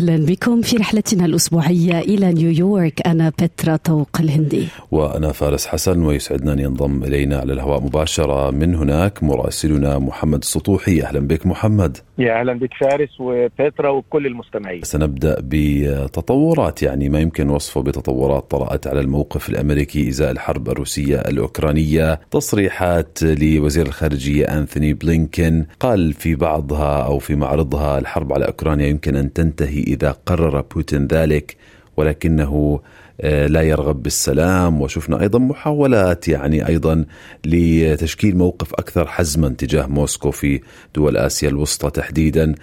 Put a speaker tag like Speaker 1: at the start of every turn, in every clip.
Speaker 1: أهلا بكم في رحلتنا الأسبوعية إلى نيويورك. أنا بترا طوق الهندي.
Speaker 2: وأنا فارس حسن ويسعدنا أن ينضم إلينا على الهواء مباشرة. من هناك مراسلنا محمد السطوحي. أهلا بك محمد.
Speaker 3: يا أهلا بك فارس وبترا وكل المستمعين.
Speaker 2: سنبدأ بتطورات يعني ما يمكن وصفه بتطورات طرأت على الموقف الأمريكي إزاء الحرب الروسية الأوكرانية. تصريحات لوزير الخارجية أنثوني بلينكن قال في بعضها أو في معرضها الحرب على أوكرانيا يمكن أن تنتهي إذا قرر بوتين ذلك ولكنه آه، لا يرغب بالسلام وشفنا أيضا محاولات يعني أيضا لتشكيل موقف أكثر حزما تجاه موسكو في دول آسيا الوسطى تحديدا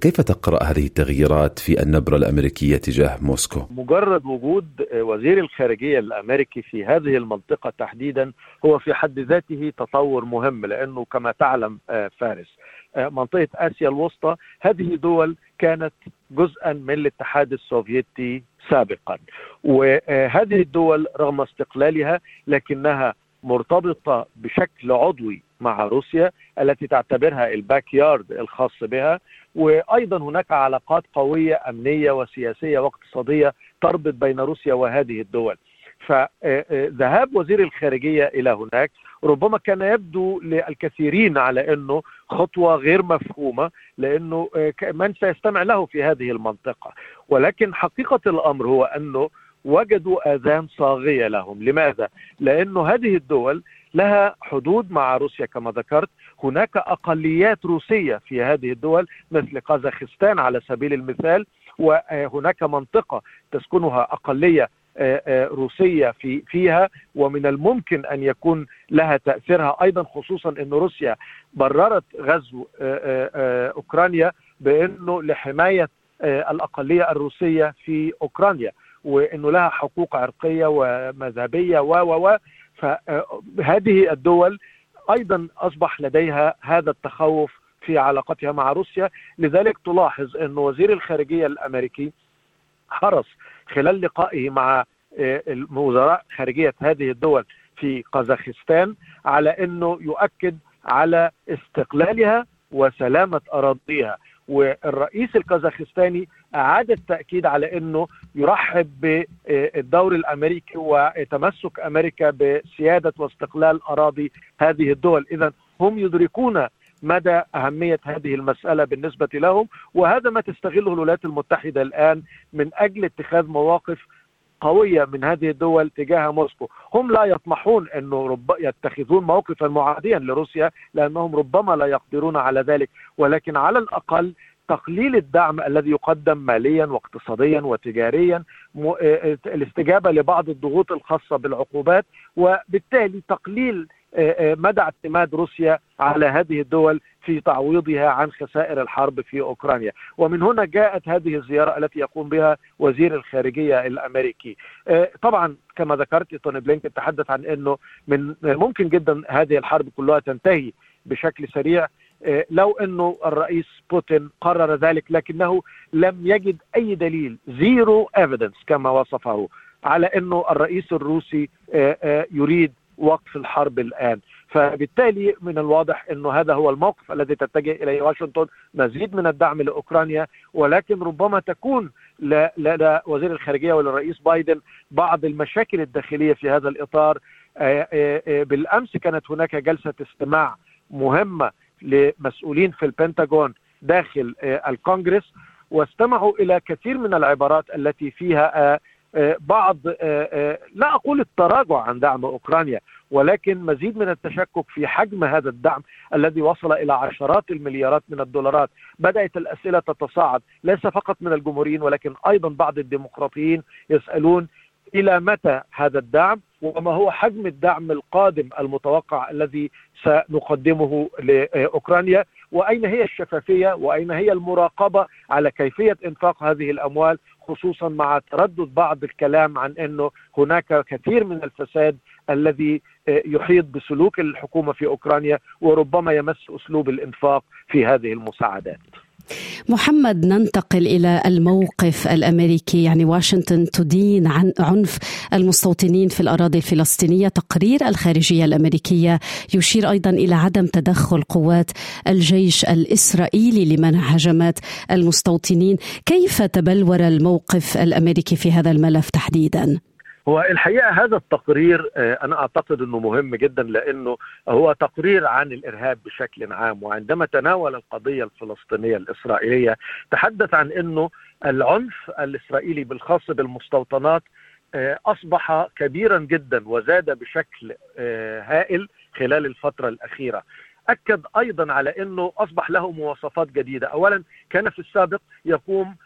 Speaker 2: كيف تقرأ هذه التغييرات في النبرة الأمريكية تجاه موسكو؟
Speaker 3: مجرد وجود وزير الخارجية الأمريكي في هذه المنطقة تحديدا هو في حد ذاته تطور مهم لأنه كما تعلم آه، فارس آه، منطقة آسيا الوسطى هذه دول كانت جزءا من الاتحاد السوفيتي سابقا. وهذه الدول رغم استقلالها لكنها مرتبطة بشكل عضوي مع روسيا التي تعتبرها الباك يارد الخاص بها. وأيضا هناك علاقات قوية أمنية وسياسية واقتصادية تربط بين روسيا وهذه الدول. فذهاب وزير الخارجية إلى هناك ربما كان يبدو للكثيرين على إنه خطوة غير مفهومة لإنه من سيستمع له في هذه المنطقة. ولكن حقيقة الأمر هو أنه وجدوا آذان صاغية لهم، لماذا؟ لأنه هذه الدول لها حدود مع روسيا كما ذكرت، هناك أقليات روسية في هذه الدول مثل قازاخستان على سبيل المثال وهناك منطقة تسكنها أقلية آه، آه، روسية في فيها ومن الممكن أن يكون لها تأثيرها أيضا خصوصا إن روسيا بررت غزو آه، أوكرانيا بأنه لحماية الأقلية الروسية في أوكرانيا وإنه لها حقوق عرقية ومذهبية و و فهذه الدول أيضا أصبح لديها هذا التخوف في علاقتها مع روسيا. لذلك تلاحظ أن وزير الخارجية الأمريكي حرص خلال لقائه مع آه، وزراء خارجية هذه الدول في قزاخستان على أنه يؤكد على استقلالها وسلامة أراضيها. والرئيس الكازاخستاني أعاد التأكيد على أنه يرحب بالدور الأمريكي وتمسك أمريكا بسيادة واستقلال أراضي هذه الدول. إذا هم يدركون مدى أهمية هذه المسألة بالنسبة لهم وهذا ما تستغله الولايات المتحدة الآن من أجل اتخاذ مواقف قوية من هذه الدول تجاه موسكو. هم لا يطمحون أنه يتخذون موقفا معاديا لروسيا لأنهم ربما لا يقدرون على ذلك. ولكن على الأقل تقليل الدعم الذي يقدم ماليا واقتصاديا وتجاريا الاستجابة لبعض الضغوط الخاصة بالعقوبات وبالتالي تقليل مدى اعتماد روسيا على هذه الدول في تعويضها عن خسائر الحرب في أوكرانيا، ومن هنا جاءت هذه الزيارة التي يقوم بها وزير الخارجية الأمريكي. طبعا كما ذكرت توني بلينكن تحدث عن إنه من ممكن جدا هذه الحرب كلها تنتهي بشكل سريع لو إنه الرئيس بوتين قرر ذلك لكنه لم يجد أي دليل zero evidence كما وصفه على إنه الرئيس الروسي يريد وقف الحرب الآن. فبالتالي من الواضح إنه هذا هو الموقف الذي تتجه إليه واشنطن مزيد من الدعم لأوكرانيا. ولكن ربما تكون لدى وزير الخارجية وللرئيس بايدن بعض المشاكل الداخلية في هذا الإطار. آه، آه، آه، بالأمس كانت هناك جلسة استماع مهمة لمسؤولين في البنتاغون داخل الكونغرس. واستمعوا إلى كثير من العبارات التي فيها بعض آه، آه، لا أقول التراجع عن دعم أوكرانيا ولكن مزيد من التشكك في حجم هذا الدعم الذي وصل إلى عشرات المليارات من الدولارات. بدأت الأسئلة تتصاعد ليس فقط من الجمهوريين ولكن أيضا بعض الديمقراطيين يسألون إلى متى هذا الدعم وما هو حجم الدعم القادم المتوقع الذي سنقدمه لأوكرانيا وأين هي الشفافية وأين هي المراقبة على كيفية إنفاق هذه الأموال خصوصا مع تردد بعض الكلام عن إنه هناك كثير من الفساد الذي يحيط بسلوك الحكومة في أوكرانيا وربما يمس أسلوب الإنفاق في هذه المساعدات.
Speaker 1: محمد ننتقل إلى الموقف الأمريكي. يعني واشنطن تدين عن عنف المستوطنين في الأراضي الفلسطينية. تقرير الخارجية الأمريكية يشير أيضا إلى عدم تدخل قوات الجيش الإسرائيلي لمنع هجمات المستوطنين. كيف تبلور الموقف الأمريكي في هذا الملف تحديدا؟
Speaker 3: هو الحقيقة هذا التقرير أنا أعتقد إنه مهم جدا لأنه هو تقرير عن الإرهاب بشكل عام وعندما تناول القضية الفلسطينية الإسرائيلية تحدث عن إنه العنف الإسرائيلي بالخاص بالمستوطنات أصبح كبيرا جدا وزاد بشكل هائل خلال الفترة الأخيرة. اكد أيضا على إنه أصبح له مواصفات جديدة، اولا كان في السابق يقوم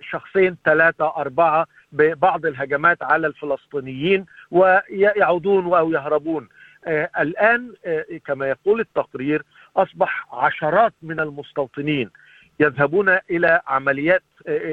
Speaker 3: شخصين ثلاثة أربعة ببعض الهجمات على الفلسطينيين ويعودون أو يهربون. الآن كما يقول التقرير أصبح عشرات من المستوطنين يذهبون إلى عمليات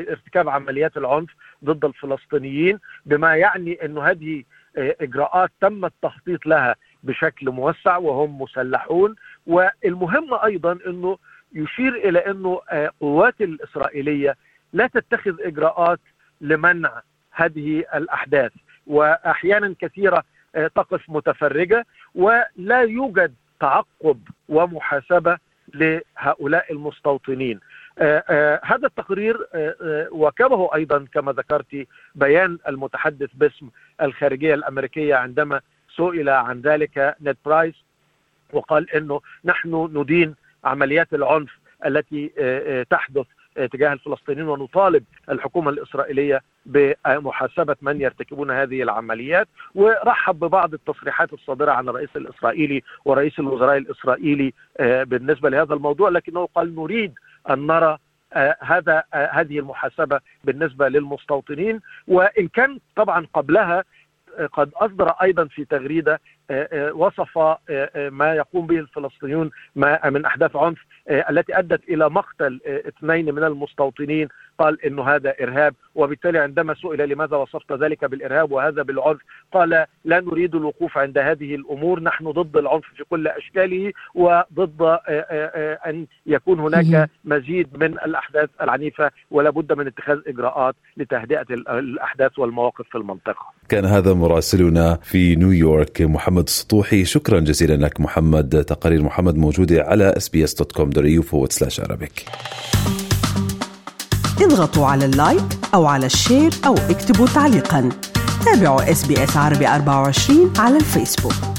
Speaker 3: ارتكاب عمليات العنف ضد الفلسطينيين بما يعني إنه هذه إجراءات تم التخطيط لها بشكل موسع وهم مسلحون. والمهم أيضا إنه يشير إلى إنه قوات الإسرائيلية لا تتخذ إجراءات لمنع هذه الأحداث. واحيانا كثيرة تقف متفرجة. ولا يوجد تعقب ومحاسبة لهؤلاء المستوطنين. آآ هذا التقرير وكبه أيضا كما ذكرت بيان المتحدث باسم الخارجية الأمريكية عندما سئل عن ذلك نيد برايس وقال إنه نحن ندين عمليات العنف التي تحدث تجاه الفلسطينيين ونطالب الحكومة الإسرائيلية بمحاسبة من يرتكبون هذه العمليات. ورحب ببعض التصريحات الصادرة عن الرئيس الإسرائيلي ورئيس الوزراء الإسرائيلي بالنسبة لهذا الموضوع لكنه قال نريد أن نرى هذا هذه المحاسبة بالنسبة للمستوطنين. وإن كان طبعا قبلها قد أصدر أيضا في تغريدة وصف ما يقوم به الفلسطينيون من أحداث عنف التي أدت إلى مقتل اثنين من المستوطنين قال إنه هذا إرهاب وبالتالي عندما سئل لماذا وصفت ذلك بالإرهاب وهذا بالعنف قال لا نريد الوقوف عند هذه الأمور نحن ضد العنف في كل أشكاله وضد أن يكون هناك مزيد من الأحداث العنيفة ولا بد من اتخاذ إجراءات لتهدئة الأحداث والمواقف في المنطقة.
Speaker 2: كان هذا مراسلنا في نيويورك محمد السطوحي شكرا جزيلا لك محمد. تقارير محمد موجودة على sbs.com.au forward slash arabic.
Speaker 4: اضغطوا على ال like أو على ال share أو اكتبوا تعليقا. تابعوا SBS عربي 24 على الفيسبوك.